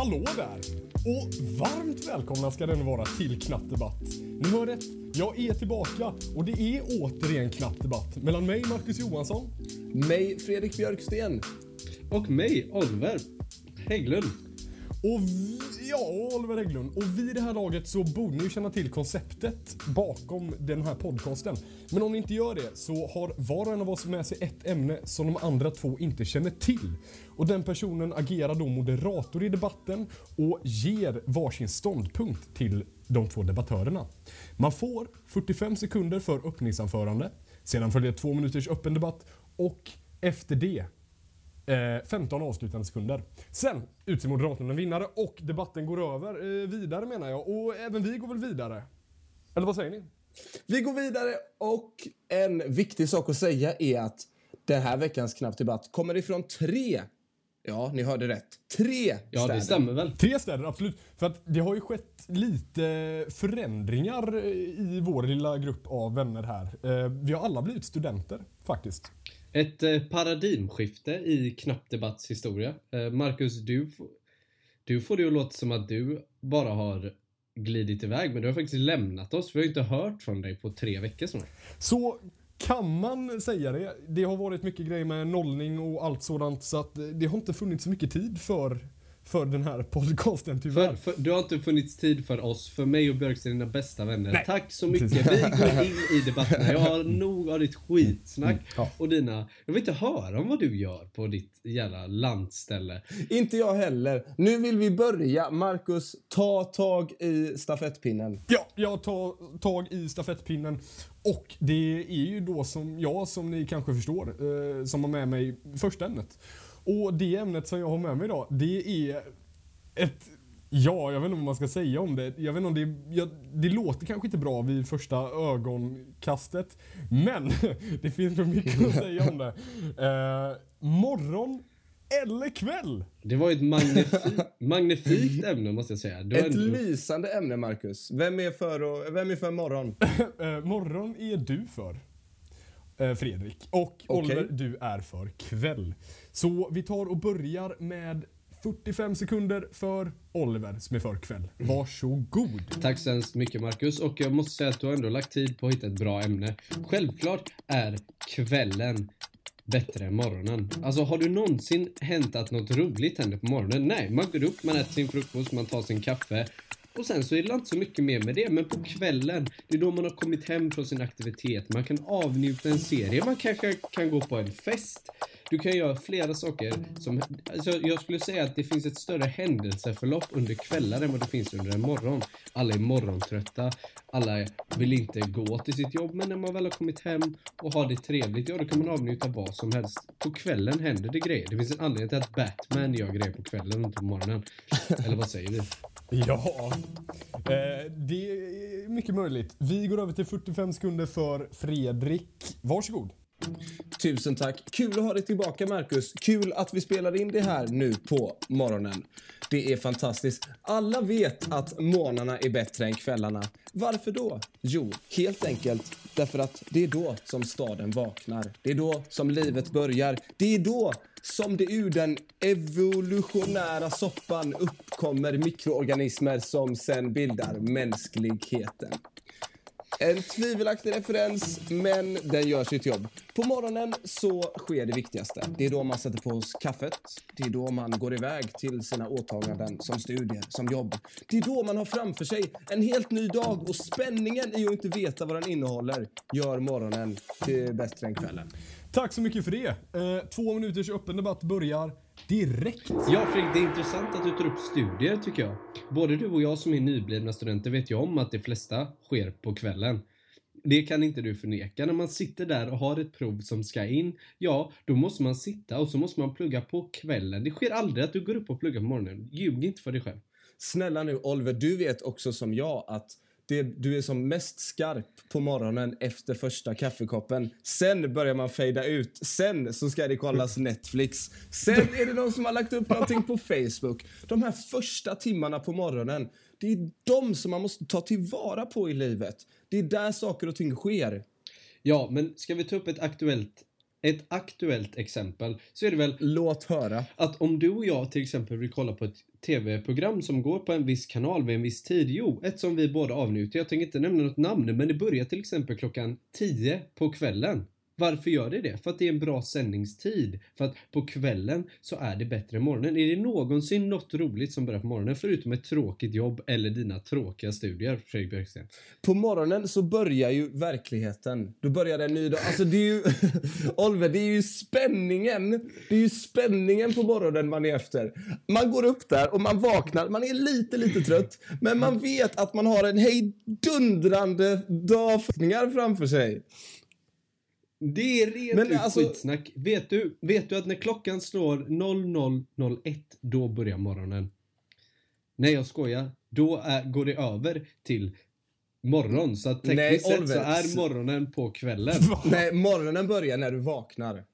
Hallå där! Och varmt välkomna ska den vara till Knapp Debatt. Ni hör rätt, jag är tillbaka och det är återigen Knapp Debatt mellan mig, Marcus Johansson. Mig, Fredrik Björksten. Och mig, Oliver Hägglund. Och ja, Oliver Hägglund. Och vid det här laget så borde ni ju känna till konceptet bakom den här podcasten. Men om ni inte gör det så har var och en av oss med sig ett ämne som de andra två inte känner till. Och den personen agerar då moderator i debatten och ger varsin ståndpunkt till de två debattörerna. Man får 45 sekunder för öppningsanförande. Sedan följer två minuters öppen debatt och efter det Eh, 15 avslutande sekunder. Sen utser Moderaterna en vinnare och debatten går över eh, vidare menar jag. Och även vi går väl vidare? Eller vad säger ni? Vi går vidare och en viktig sak att säga är att den här veckans Knapp Debatt kommer ifrån tre Ja, ni hörde rätt. Tre Ja, städer. det stämmer väl. Tre städer, absolut. För att det har ju skett lite förändringar eh, i vår lilla grupp av vänner här. Eh, vi har alla blivit studenter, faktiskt. Ett eh, paradigmskifte i knappdebatts historia. Eh, Marcus, du, du får det att låta som att du bara har glidit iväg, men du har faktiskt lämnat oss. Vi har ju inte hört från dig på tre veckor snart. Så kan man säga det. Det har varit mycket grejer med nollning och allt sådant så att det har inte funnits så mycket tid för, för den här podcasten tyvärr. För, för, du har inte funnits tid för oss, för mig och Björksten, dina bästa vänner. Nej. Tack så mycket. Vi går in i debatterna. Jag har nog av ditt skitsnack Mm, ja. och dina... Jag vill inte höra om vad du gör på ditt jävla landställe. Inte jag heller. Nu vill vi börja. Marcus, ta tag i stafettpinnen. Ja, jag tar tag i stafettpinnen. Och det är ju då som jag, som ni kanske förstår, eh, som har med mig första ämnet. Och det ämnet som jag har med mig idag, det är ett... Ja, jag vet inte vad man ska säga om det. Jag vet inte om det... Jag, det låter kanske inte bra vid första ögonkastet. Men det finns nog mycket att säga om det. Eh, morgon eller kväll? Det var ett magnifi- magnifikt ämne måste jag säga. Du Ett ändå- lysande ämne, Marcus. Vem är för, och, vem är för morgon? Eh, morgon är du för. Eh, Fredrik. Och Oliver, du är för kväll. Så vi tar och börjar med 45 sekunder för Oliver som är för kväll. Varsågod. Tack så hemskt mycket Marcus och jag måste säga att du har ändå lagt tid på att hitta ett bra ämne. Självklart är kvällen bättre än morgonen. Alltså har du någonsin hänt att något roligt händer på morgonen? Nej, man går upp, man äter sin frukost, man tar sin kaffe och sen så är det inte så mycket mer med det. Men på kvällen, det är då man har kommit hem från sin aktivitet. Man kan avnjuta en serie, man kanske kan gå på en fest. Du kan göra flera saker som, alltså jag skulle säga att det finns ett större händelseförlopp under kvällar än vad det finns under en morgon. Alla är morgontrötta, alla vill inte gå till sitt jobb, men när man väl har kommit hem och har det trevligt, ja då kan man avnjuta vad som helst. På kvällen händer det grejer. Det finns en anledning till att Batman gör grejer på kvällen och inte på morgonen. Eller vad säger du? Ja, eh, det är mycket möjligt. Vi går över till 45 sekunder för Fredrik. Varsågod. Tusen tack. Kul att ha dig tillbaka, Marcus. Kul att vi spelar in det här nu på morgonen. Det är fantastiskt. Alla vet att morgnarna är bättre än kvällarna. Varför då? Jo, helt enkelt därför att det är då som staden vaknar. Det är då som livet börjar. Det är då som det ur den evolutionära soppan uppkommer mikroorganismer som sen bildar mänskligheten. En tvivelaktig referens, men den gör sitt jobb. På morgonen så sker det viktigaste. Det är då man sätter på sig kaffet. Det är då man går iväg till sina åtaganden som studier, som jobb. Det är då man har framför sig en helt ny dag och spänningen i att inte veta vad den innehåller gör morgonen till bättre än kvällen. Tack så mycket för det. Eh, två minuters öppen debatt börjar direkt. Ja, Fredrik, det är intressant att du tar upp studier tycker jag. Både du och jag som är nyblivna studenter vet ju om att det flesta sker på kvällen. Det kan inte du förneka. När man sitter där och har ett prov som ska in, ja, då måste man sitta och så måste man plugga på kvällen. Det sker aldrig att du går upp och pluggar på morgonen. Ljug inte för dig själv. Snälla nu, Oliver, du vet också som jag att det, du är som mest skarp på morgonen efter första kaffekoppen. Sen börjar man fejda ut. Sen så ska det kollas Netflix. Sen är det någon som har lagt upp någonting på Facebook. De här första timmarna på morgonen, det är de som man måste ta tillvara på i livet. Det är där saker och ting sker. Ja, men ska vi ta upp ett aktuellt ett aktuellt exempel så är det väl Låt höra. att om du och jag till exempel vill kolla på ett tv-program som går på en viss kanal vid en viss tid. Jo, ett som vi båda avnjuter. Jag tänker inte nämna något namn, men det börjar till exempel klockan 10 på kvällen. Varför gör det det? För att det är en bra sändningstid. För att på kvällen så är det bättre än morgonen. Är det någonsin något roligt som börjar på morgonen förutom ett tråkigt jobb eller dina tråkiga studier, Fredrik Björksten? På morgonen så börjar ju verkligheten. Då börjar en ny dag. Alltså det är ju... Oliver, det är ju spänningen. Det är ju spänningen på morgonen man är efter. Man går upp där och man vaknar. Man är lite, lite trött. Men man vet att man har en hejdundrande dag framför sig. Det är rent Men ut alltså- skitsnack. Vet du, vet du att när klockan slår 00.01 då börjar morgonen? Nej, jag skojar. Då är, går det över till morgon. Så att Nej, tekniskt sett så är morgonen på kvällen. Nej, morgonen börjar när du vaknar.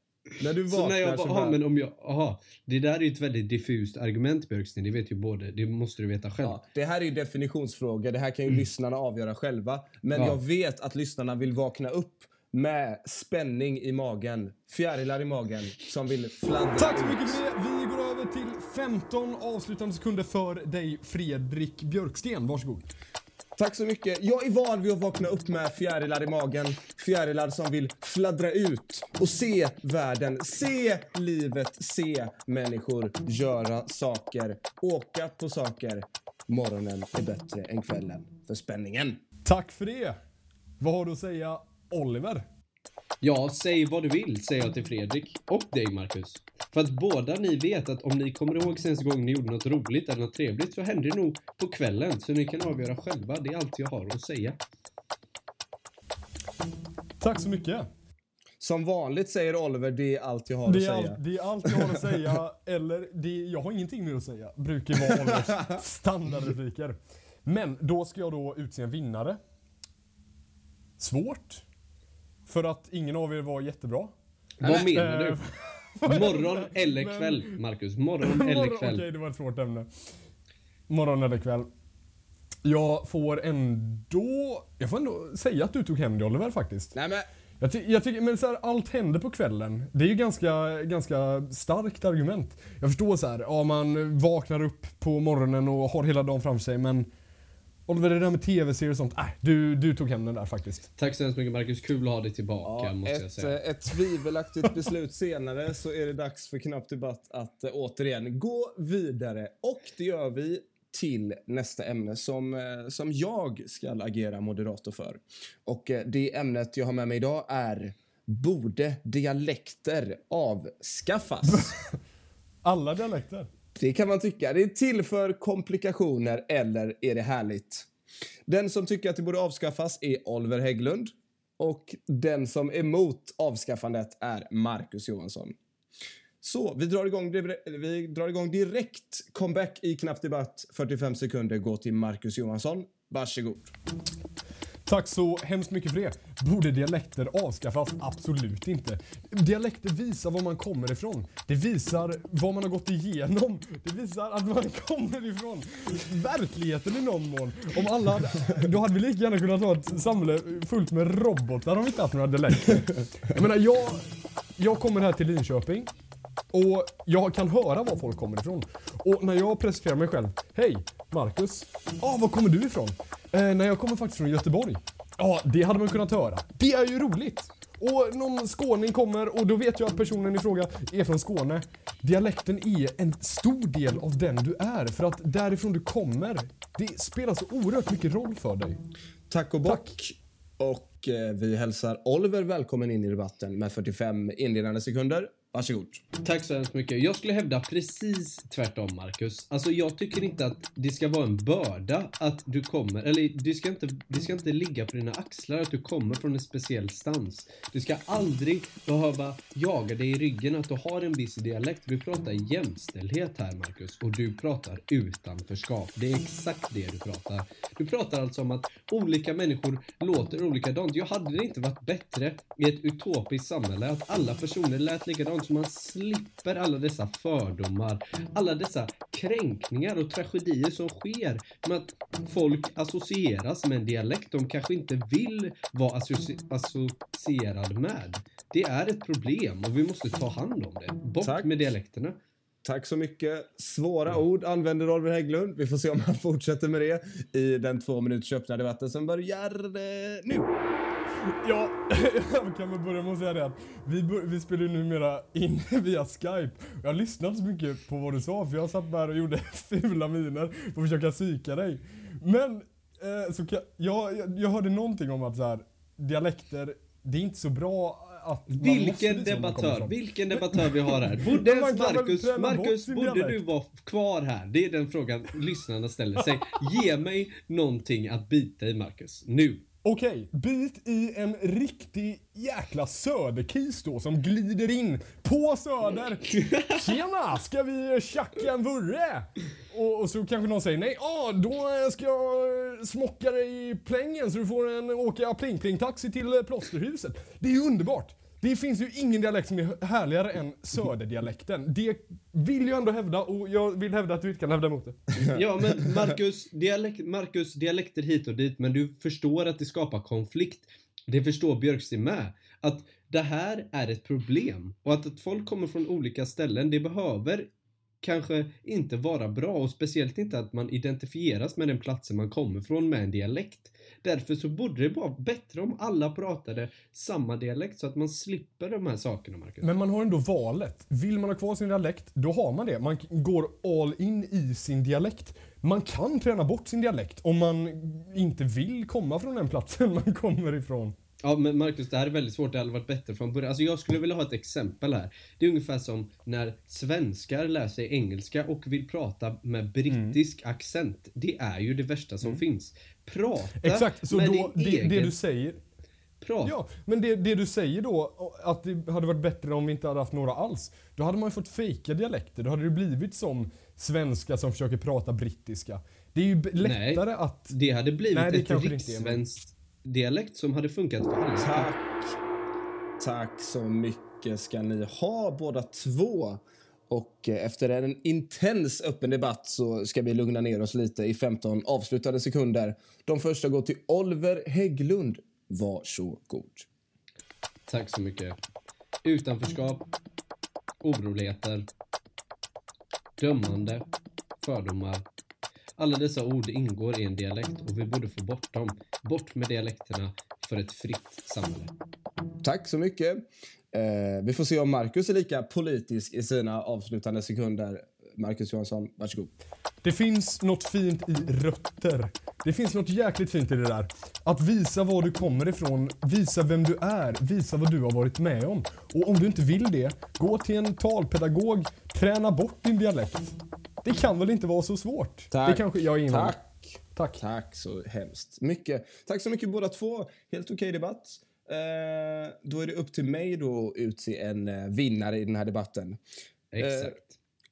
När du vaknar Så när jag så aha, men om jag, aha, det där är ju ett väldigt diffust argument Björksten, det vet ju både, det måste du veta själv. Ja, det här är ju definitionsfrågor. Det här kan ju lyssnarna avgöra själva. Men Ja. jag vet att lyssnarna vill vakna upp med spänning i magen. Fjärilar i magen som vill fladdra Tack så ut. mycket för det. Vi går över till 15 avslutande sekunder för dig Fredrik Björksten. Varsågod. Tack så mycket. Jag är van vid att vakna upp med fjärilar i magen. Fjärilar som vill fladdra ut och se världen, se livet, se människor göra saker, åka på saker. Morgonen är bättre än kvällen för spänningen. Tack för det. Vad har du att säga Oliver? Ja, säg vad du vill, säger jag till Fredrik. Och dig, Marcus. För att båda ni vet att om ni kommer ihåg senaste gången ni gjorde något roligt eller något trevligt så hände det nog på kvällen. Så ni kan avgöra själva. Det är allt jag har att säga. Tack så mycket. Som vanligt säger Oliver, det är allt jag har Det att säga. allt, det är allt jag har att säga, eller det, jag har ingenting mer att säga. Brukar vara Olivers standardrepliker. Men då ska jag då utse en vinnare. Svårt. För att ingen av er var jättebra. Vad menar Eh, du? Morgon eller kväll, Marcus? Morgon eller kväll? Okej, det var ett svårt ämne. Morgon eller kväll. Jag får ändå... Jag får ändå säga att du tog hem det Oliver faktiskt. Nej men, Jag, ty- jag tycker, men så här, allt händer på kvällen. Det är ju ganska, ganska starkt argument. Jag förstår så här, ja man vaknar upp på morgonen och har hela dagen framför sig men Oliver, det där med tv-serier och sånt, äh, du, du tog hem den där faktiskt. Tack så hemskt mycket Marcus. Kul att ha dig tillbaka ja, måste jag ett, säga. eh, ett tvivelaktigt beslut senare så är det dags för Knapp Debatt att eh, återigen gå vidare. Och det gör vi till nästa ämne som, eh, som jag ska agera moderator för. Och det ämnet jag har med mig idag är Borde dialekter avskaffas? Alla dialekter. Det kan man tycka. Det är till för komplikationer eller är det härligt? Den som tycker att det borde avskaffas är Oliver Hägglund och den som är emot avskaffandet är Marcus Johansson. Så vi drar igång, vi drar igång direkt. Comeback i knapp debatt. 45 sekunder går till Marcus Johansson. Varsågod. Tack så hemskt mycket för det. Borde dialekter avskaffas? Absolut inte. Dialekter visar var man kommer ifrån. Det visar vad man har gått igenom. Det visar att man kommer ifrån verkligheten i någon mån. Om alla hade, då hade vi lika gärna kunnat ha ett samhälle fullt med robotar om vi inte haft några dialekter. Jag menar, jag, jag kommer här till Linköping och jag kan höra var folk kommer ifrån. Och när jag presenterar mig själv. Hej, Marcus. Ja, ah, var kommer du ifrån? Eh, nej, jag kommer faktiskt från Göteborg. Ja, det hade man kunnat höra. Det är ju roligt. Och någon skåning kommer och då vet jag att personen i fråga är från Skåne. Dialekten är en stor del av den du är. För att därifrån du kommer, det spelar så oerhört mycket roll för dig. Tack och bock. Och eh, vi hälsar Oliver välkommen in i debatten med 45 inledande sekunder. Varsågod. Tack så hemskt mycket. Jag skulle hävda precis tvärtom, Marcus. Alltså, jag tycker inte att det ska vara en börda att du kommer, eller det ska inte, det ska inte ligga på dina axlar att du kommer från en speciell stans. Du ska aldrig behöva jaga dig i ryggen att du har en viss dialekt. Vi pratar jämställdhet här, Marcus, och du pratar utanförskap. Det är exakt det du pratar. Du pratar alltså om att olika människor låter olikadant. Jag hade det inte varit bättre i ett utopiskt samhälle att alla personer lät likadant så man slipper alla dessa fördomar, alla dessa kränkningar och tragedier som sker med att folk associeras med en dialekt de kanske inte vill vara associ associerad med. Det är ett problem och vi måste ta hand om det. Bort Tack. med dialekterna. Tack så mycket. Svåra ord använder Oliver Hägglund. Vi får se om han fortsätter med det i den två minuters öppna debatten som börjar nu. Ja, jag kan väl börja med att säga det att vi, vi spelar ju numera in via Skype. Jag har lyssnat så mycket på vad du sa för jag satt där och gjorde fula miner för att försöka psyka dig. Men, eh, så kan, jag, jag, jag hörde någonting om att så här, dialekter, det är inte så bra att Vilken debattör, vilken debattör vi har här. Borde ens Marcus, Marcus borde dialekt? du vara kvar här? Det är den frågan lyssnarna ställer sig. Ge mig någonting att bita i Marcus, nu. Okej, bit i en riktig jäkla söderkis då som glider in på söder. Tjena, ska vi tjacka en vurre? Och, och så kanske någon säger nej, ah, då ska jag smocka dig i plängen så du får en åka pling-pling-taxi till plåsterhuset. Det är ju underbart. Det finns ju ingen dialekt som är härligare än söderdialekten. Det vill jag ändå hävda och jag vill hävda att du inte kan hävda emot det. Ja men Marcus, dialek Marcus, dialekter hit och dit men du förstår att det skapar konflikt. Det förstår Björksten med. Att det här är ett problem och att, att folk kommer från olika ställen, det behöver kanske inte vara bra och speciellt inte att man identifieras med den platsen man kommer från med en dialekt. Därför så borde det vara bättre om alla pratade samma dialekt så att man slipper de här sakerna Marcus. Men man har ändå valet. Vill man ha kvar sin dialekt, då har man det. Man går all in i sin dialekt. Man kan träna bort sin dialekt om man inte vill komma från den platsen man kommer ifrån. Ja men Marcus, det här är väldigt svårt. Det hade varit bättre från början. Alltså jag skulle vilja ha ett exempel här. Det är ungefär som när svenskar lär sig engelska och vill prata med brittisk accent. Det är ju det värsta som finns. Prata Exakt, så med då, din det, egen... det du säger Prata. Ja, men det, det du säger då, att det hade varit bättre om vi inte hade haft några alls. Då hade man ju fått fejka dialekter. Då hade det blivit som svenska som försöker prata brittiska. Det är ju b- Nej. lättare att... Det hade blivit Nej, det ett rikssvenskt dialekt som hade funkat för alla. Tack. Tack så mycket ska ni ha båda två. Och eh, efter en intens öppen debatt så ska vi lugna ner oss lite i 15 avslutade sekunder. De första går till Oliver Hägglund. Varsågod. Tack så mycket. Utanförskap, oroligheter, dömande, fördomar. Alla dessa ord ingår i en dialekt och vi borde få bort dem. Bort med dialekterna för ett fritt samhälle. Tack så mycket. Eh, vi får se om Marcus är lika politisk i sina avslutande sekunder. Marcus Johansson, varsågod. Det finns något fint i rötter. Det finns något jäkligt fint i det där. Att visa var du kommer ifrån, visa vem du är, visa vad du har varit med om. Och om du inte vill det, gå till en talpedagog, träna bort din dialekt. Det kan väl inte vara så svårt? Tack. Det kanske jag är inne Tack. Tack. Så hemskt mycket. Tack så mycket båda två. Helt okej debatt. Eh, då är det upp till mig då att utse en eh, vinnare i den här debatten. Exakt.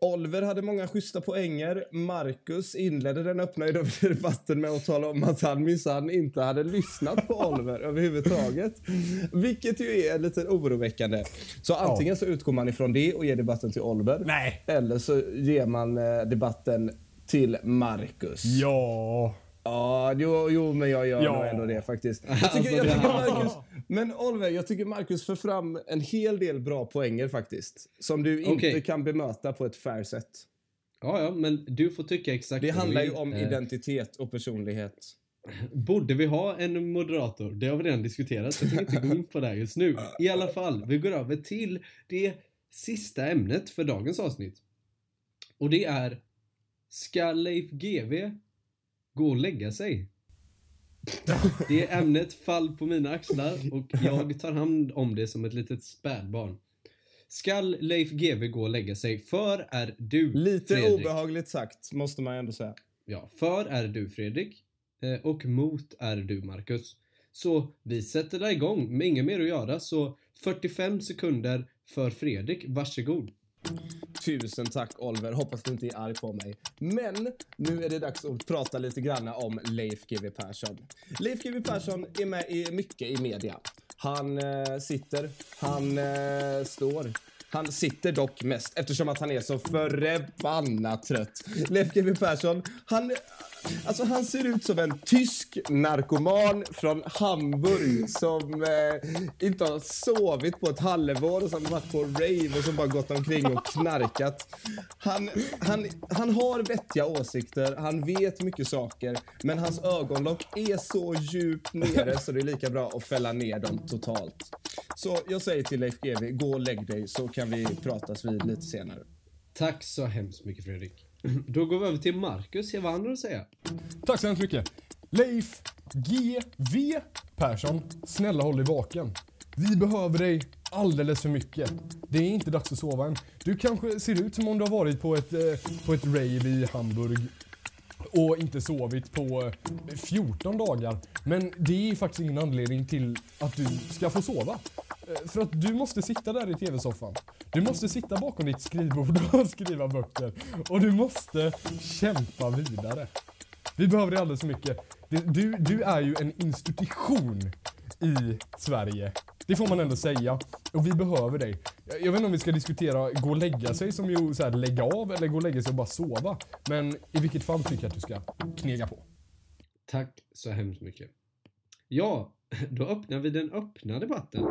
Oliver hade många schyssta poänger. Marcus inledde den öppna debatten med att tala om att han minsann inte hade lyssnat på Oliver överhuvudtaget. Vilket ju är lite oroväckande. Så antingen så utgår man ifrån det och ger debatten till Oliver. Nej. Eller så ger man eh, debatten till Marcus. Ja. Ja, jo, jo men jag gör Ja. nog ändå det faktiskt. Jag Alltså, tycker, jag tycker här- Marcus, men Oliver, jag tycker Marcus för fram en hel del bra poänger faktiskt. Som du inte kan bemöta på ett fair sätt. Ja, ja, men du får tycka exakt Det handlar ju om Eh, identitet och personlighet. Borde vi ha en moderator? Det har vi redan diskuterat, så jag tänker inte gå in på det här just nu. I alla fall, vi går över till det sista ämnet för dagens avsnitt. Och det är Ska Leif GW gå och lägga sig? Det är ämnet fall på mina axlar och jag tar hand om det som ett litet spädbarn. Skall Leif GW gå och lägga sig? För är du, Lite Fredrik. obehagligt sagt, måste man ändå säga. Ja, för är du Fredrik eh, och mot är du Marcus. Så vi sätter igång med inget mer att göra så 45 sekunder för Fredrik, varsågod. Tusen tack Oliver. Hoppas du inte är arg på mig. Men nu är det dags att prata lite grann om Leif GW Persson. Leif GW Persson är med i mycket i media. Han eh, sitter, han eh, står. Han sitter dock mest eftersom att han är så förbannat trött. Leif GW Persson, han, alltså han ser ut som en tysk narkoman från Hamburg som eh, inte har sovit på ett halvår och som varit på rave och som bara gått omkring och knarkat. Han, han, han har vettiga åsikter, han vet mycket saker, men hans ögonlock är så djupt nere så det är lika bra att fälla ner dem totalt. Så jag säger till Leif GW, gå och lägg dig så kan vi pratas vid lite senare. Tack så hemskt mycket Fredrik. Då går vi över till Marcus. Se vad han har att säga. Tack så hemskt mycket. Leif G.V. Persson, snälla håll dig vaken. Vi behöver dig alldeles för mycket. Det är inte dags att sova än. Du kanske ser ut som om du har varit på ett, eh, på ett rave i Hamburg och inte sovit på eh, 14 dagar. Men det är faktiskt ingen anledning till att du ska få sova. Eh, för att du måste sitta där i tv-soffan. Du måste sitta bakom ditt skrivbord och skriva böcker. Och du måste kämpa vidare. Vi behöver dig alldeles för mycket. Du, du är ju en institution i Sverige. Det får man ändå säga. Och vi behöver dig. Jag, jag vet inte om vi ska diskutera gå och lägga sig som ju så här, lägga av eller gå och lägga sig och bara sova. Men i vilket fall tycker jag att du ska knega på. Tack så hemskt mycket. Ja, då öppnar vi den öppna debatten.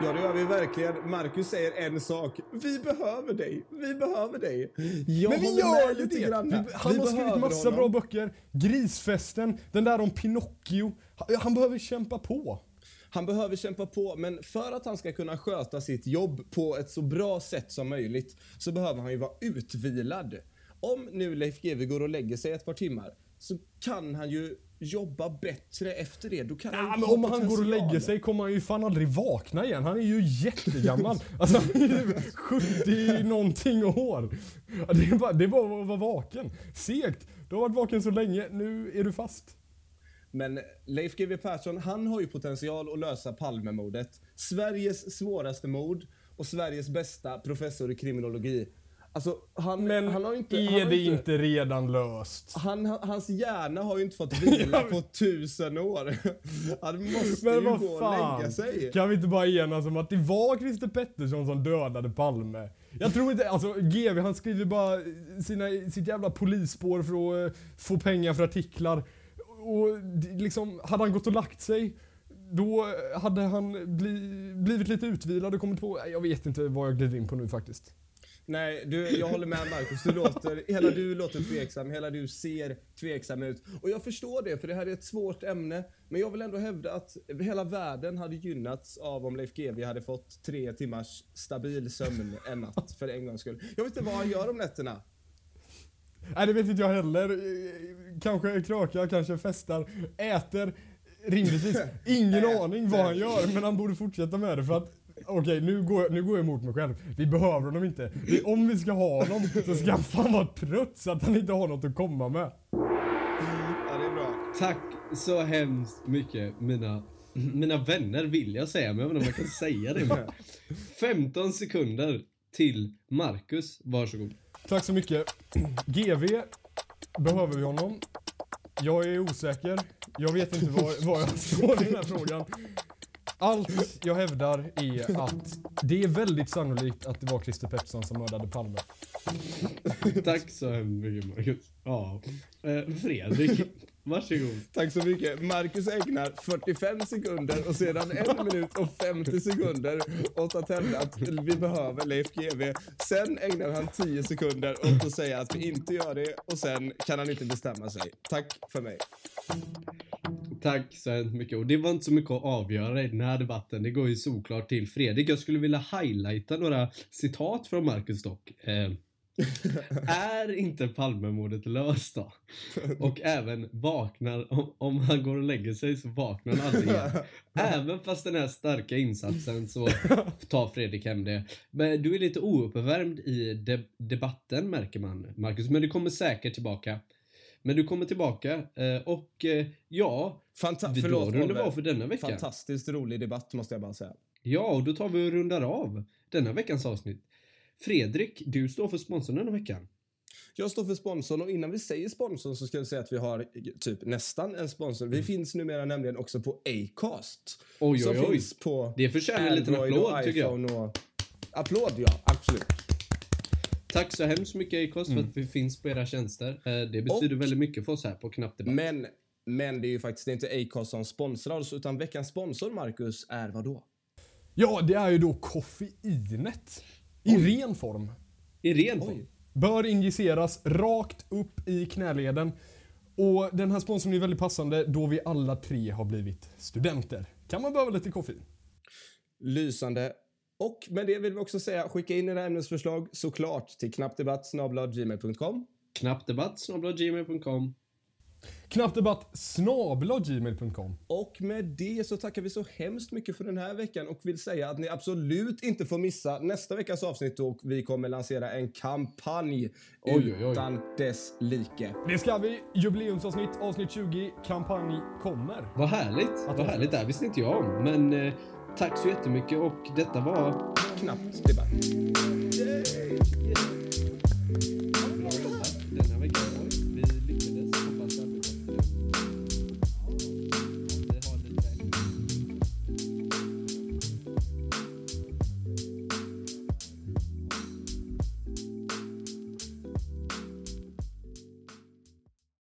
Ja, det gör vi verkligen. Marcus säger en sak. Vi behöver dig. Vi behöver dig. Jag Men vi gör lite det! grann. Vi, han Vi har skrivit massa honom. bra böcker. Grisfesten, den där om Pinocchio. Han, han behöver kämpa på. Han behöver kämpa på, men för att han ska kunna sköta sitt jobb på ett så bra sätt som möjligt så behöver han ju vara utvilad. Om nu Leif GW går och lägger sig ett par timmar så kan han ju jobba bättre efter det. Då kan Ja, men om han går och lägger sig kommer han ju fan aldrig vakna igen. Han är ju jättegammal. Alltså han är ju 70 någonting år. Ja, Det är bara, det är bara att vara vaken. Segt. Du har varit vaken så länge, nu är du fast. Men Leif GW Persson, han har ju potential att lösa Palmemordet. Sveriges svåraste mord och Sveriges bästa professor i kriminologi. Alltså, han, Men han har inte... han är har det inte, inte redan löst? Han, hans hjärna har ju inte fått vila på tusen år. Han måste Men ju vad gå och fan. lägga sig. Kan vi inte bara enas om att det var Christer Pettersson som dödade Palme? Jag tror inte, alltså GV han skriver bara sina, sitt jävla polisspår för att eh, få pengar för artiklar. Och liksom, hade han gått och lagt sig, då hade han bli, blivit lite utvilad och kommit på, jag vet inte vad jag glider in på nu faktiskt. Nej, du, jag håller med Marcus. Du låter, hela du låter tveksam, hela du ser tveksam ut. Och jag förstår det, för det här är ett svårt ämne. Men jag vill ändå hävda att hela världen hade gynnats av om Leif GW hade fått tre timmars stabil sömn en natt, för en gångs skull. Jag vet inte vad han gör om nätterna. Nej det vet inte jag heller. Kanske krökar, kanske festar, äter. Rimligtvis ingen aning vad han gör men han borde fortsätta med det för att Okej nu, går, jag- nu går jag emot mig själv. Vi behöver honom inte. Vi, om vi ska ha honom så ska han fan vara trött så att han inte har något att komma med. Ja, det är bra. Tack så hemskt mycket mina, mina vänner vill jag säga, men jag vet inte om jag kan säga det. Men 15 sekunder till Marcus, varsågod. Tack så mycket. GV, behöver vi honom? Jag är osäker. Jag vet inte var, var jag står i den här frågan. Allt jag hävdar är att det är väldigt sannolikt att det var Christer Pettersson som mördade Palme. Tack så hemskt mycket Marcus. Ja. Eh, Fredrik, varsågod. Tack så mycket. Marcus ägnar 45 sekunder och sedan en minut och 50 sekunder åt att hävda att vi behöver Leif GW. Sen ägnar han 10 sekunder åt att säga att vi inte gör det och sen kan han inte bestämma sig. Tack för mig. Tack så hemskt mycket. Och det var inte så mycket att avgöra i den här debatten. Det går ju såklart till Fredrik. Jag skulle vilja highlighta några citat från Marcus dock. Eh, är inte Palmemordet löst då? Och även vaknar, om, om han går och lägger sig så vaknar han aldrig igen. Även fast den här starka insatsen så tar Fredrik hem det. Men du är lite ouppvärmd i de- debatten märker man, Marcus. Men du kommer säkert tillbaka. Men du kommer tillbaka eh, och eh, ja, Fanta- vi förlåt, vi Oliver. av för denna vecka. Fantastiskt rolig debatt måste jag bara säga. Ja, och då tar vi och rundar av denna veckans avsnitt. Fredrik, du står för sponsorn den veckan. Jag står för sponsorn och innan vi säger sponsorn så ska jag säga att vi har typ nästan en sponsor. Vi finns numera nämligen också på Acast. Oj, som oj, oj. finns på Det förtjänar en liten applåd, tycker jag. och... Applåd, ja. Absolut. Tack så hemskt mycket Acast för att vi finns på era tjänster. Eh, Det betyder Och- väldigt mycket för oss här på Knappt Debatt. Men, men det är ju faktiskt inte Acast som sponsrar oss utan veckans sponsor, Marcus, är vad då? Ja, det är ju då koffeinet. I ren form. I ren form. Oj. Bör injiceras rakt upp i knäleden. Och den här sponsorn är väldigt passande då vi alla tre har blivit studenter. Kan man behöva lite koffein? Lysande. Och med det vill vi också säga, skicka in era ämnesförslag såklart till knappdebatt.gmail.com. Knappdebatt gmail.com. Knappdebatt snabel-a gmail.com. Och med det så tackar vi så hemskt mycket för den här veckan och vill säga att ni absolut inte får missa nästa veckas avsnitt och vi kommer lansera en kampanj Oj, oj, oj. utan dess like. Det ska vi. Jubileumsavsnitt, avsnitt 20. Kampanj kommer. Vad härligt. Att Vad härligt. Det här visste inte jag om. Men eh, tack så jättemycket och detta var... Knappt debatt.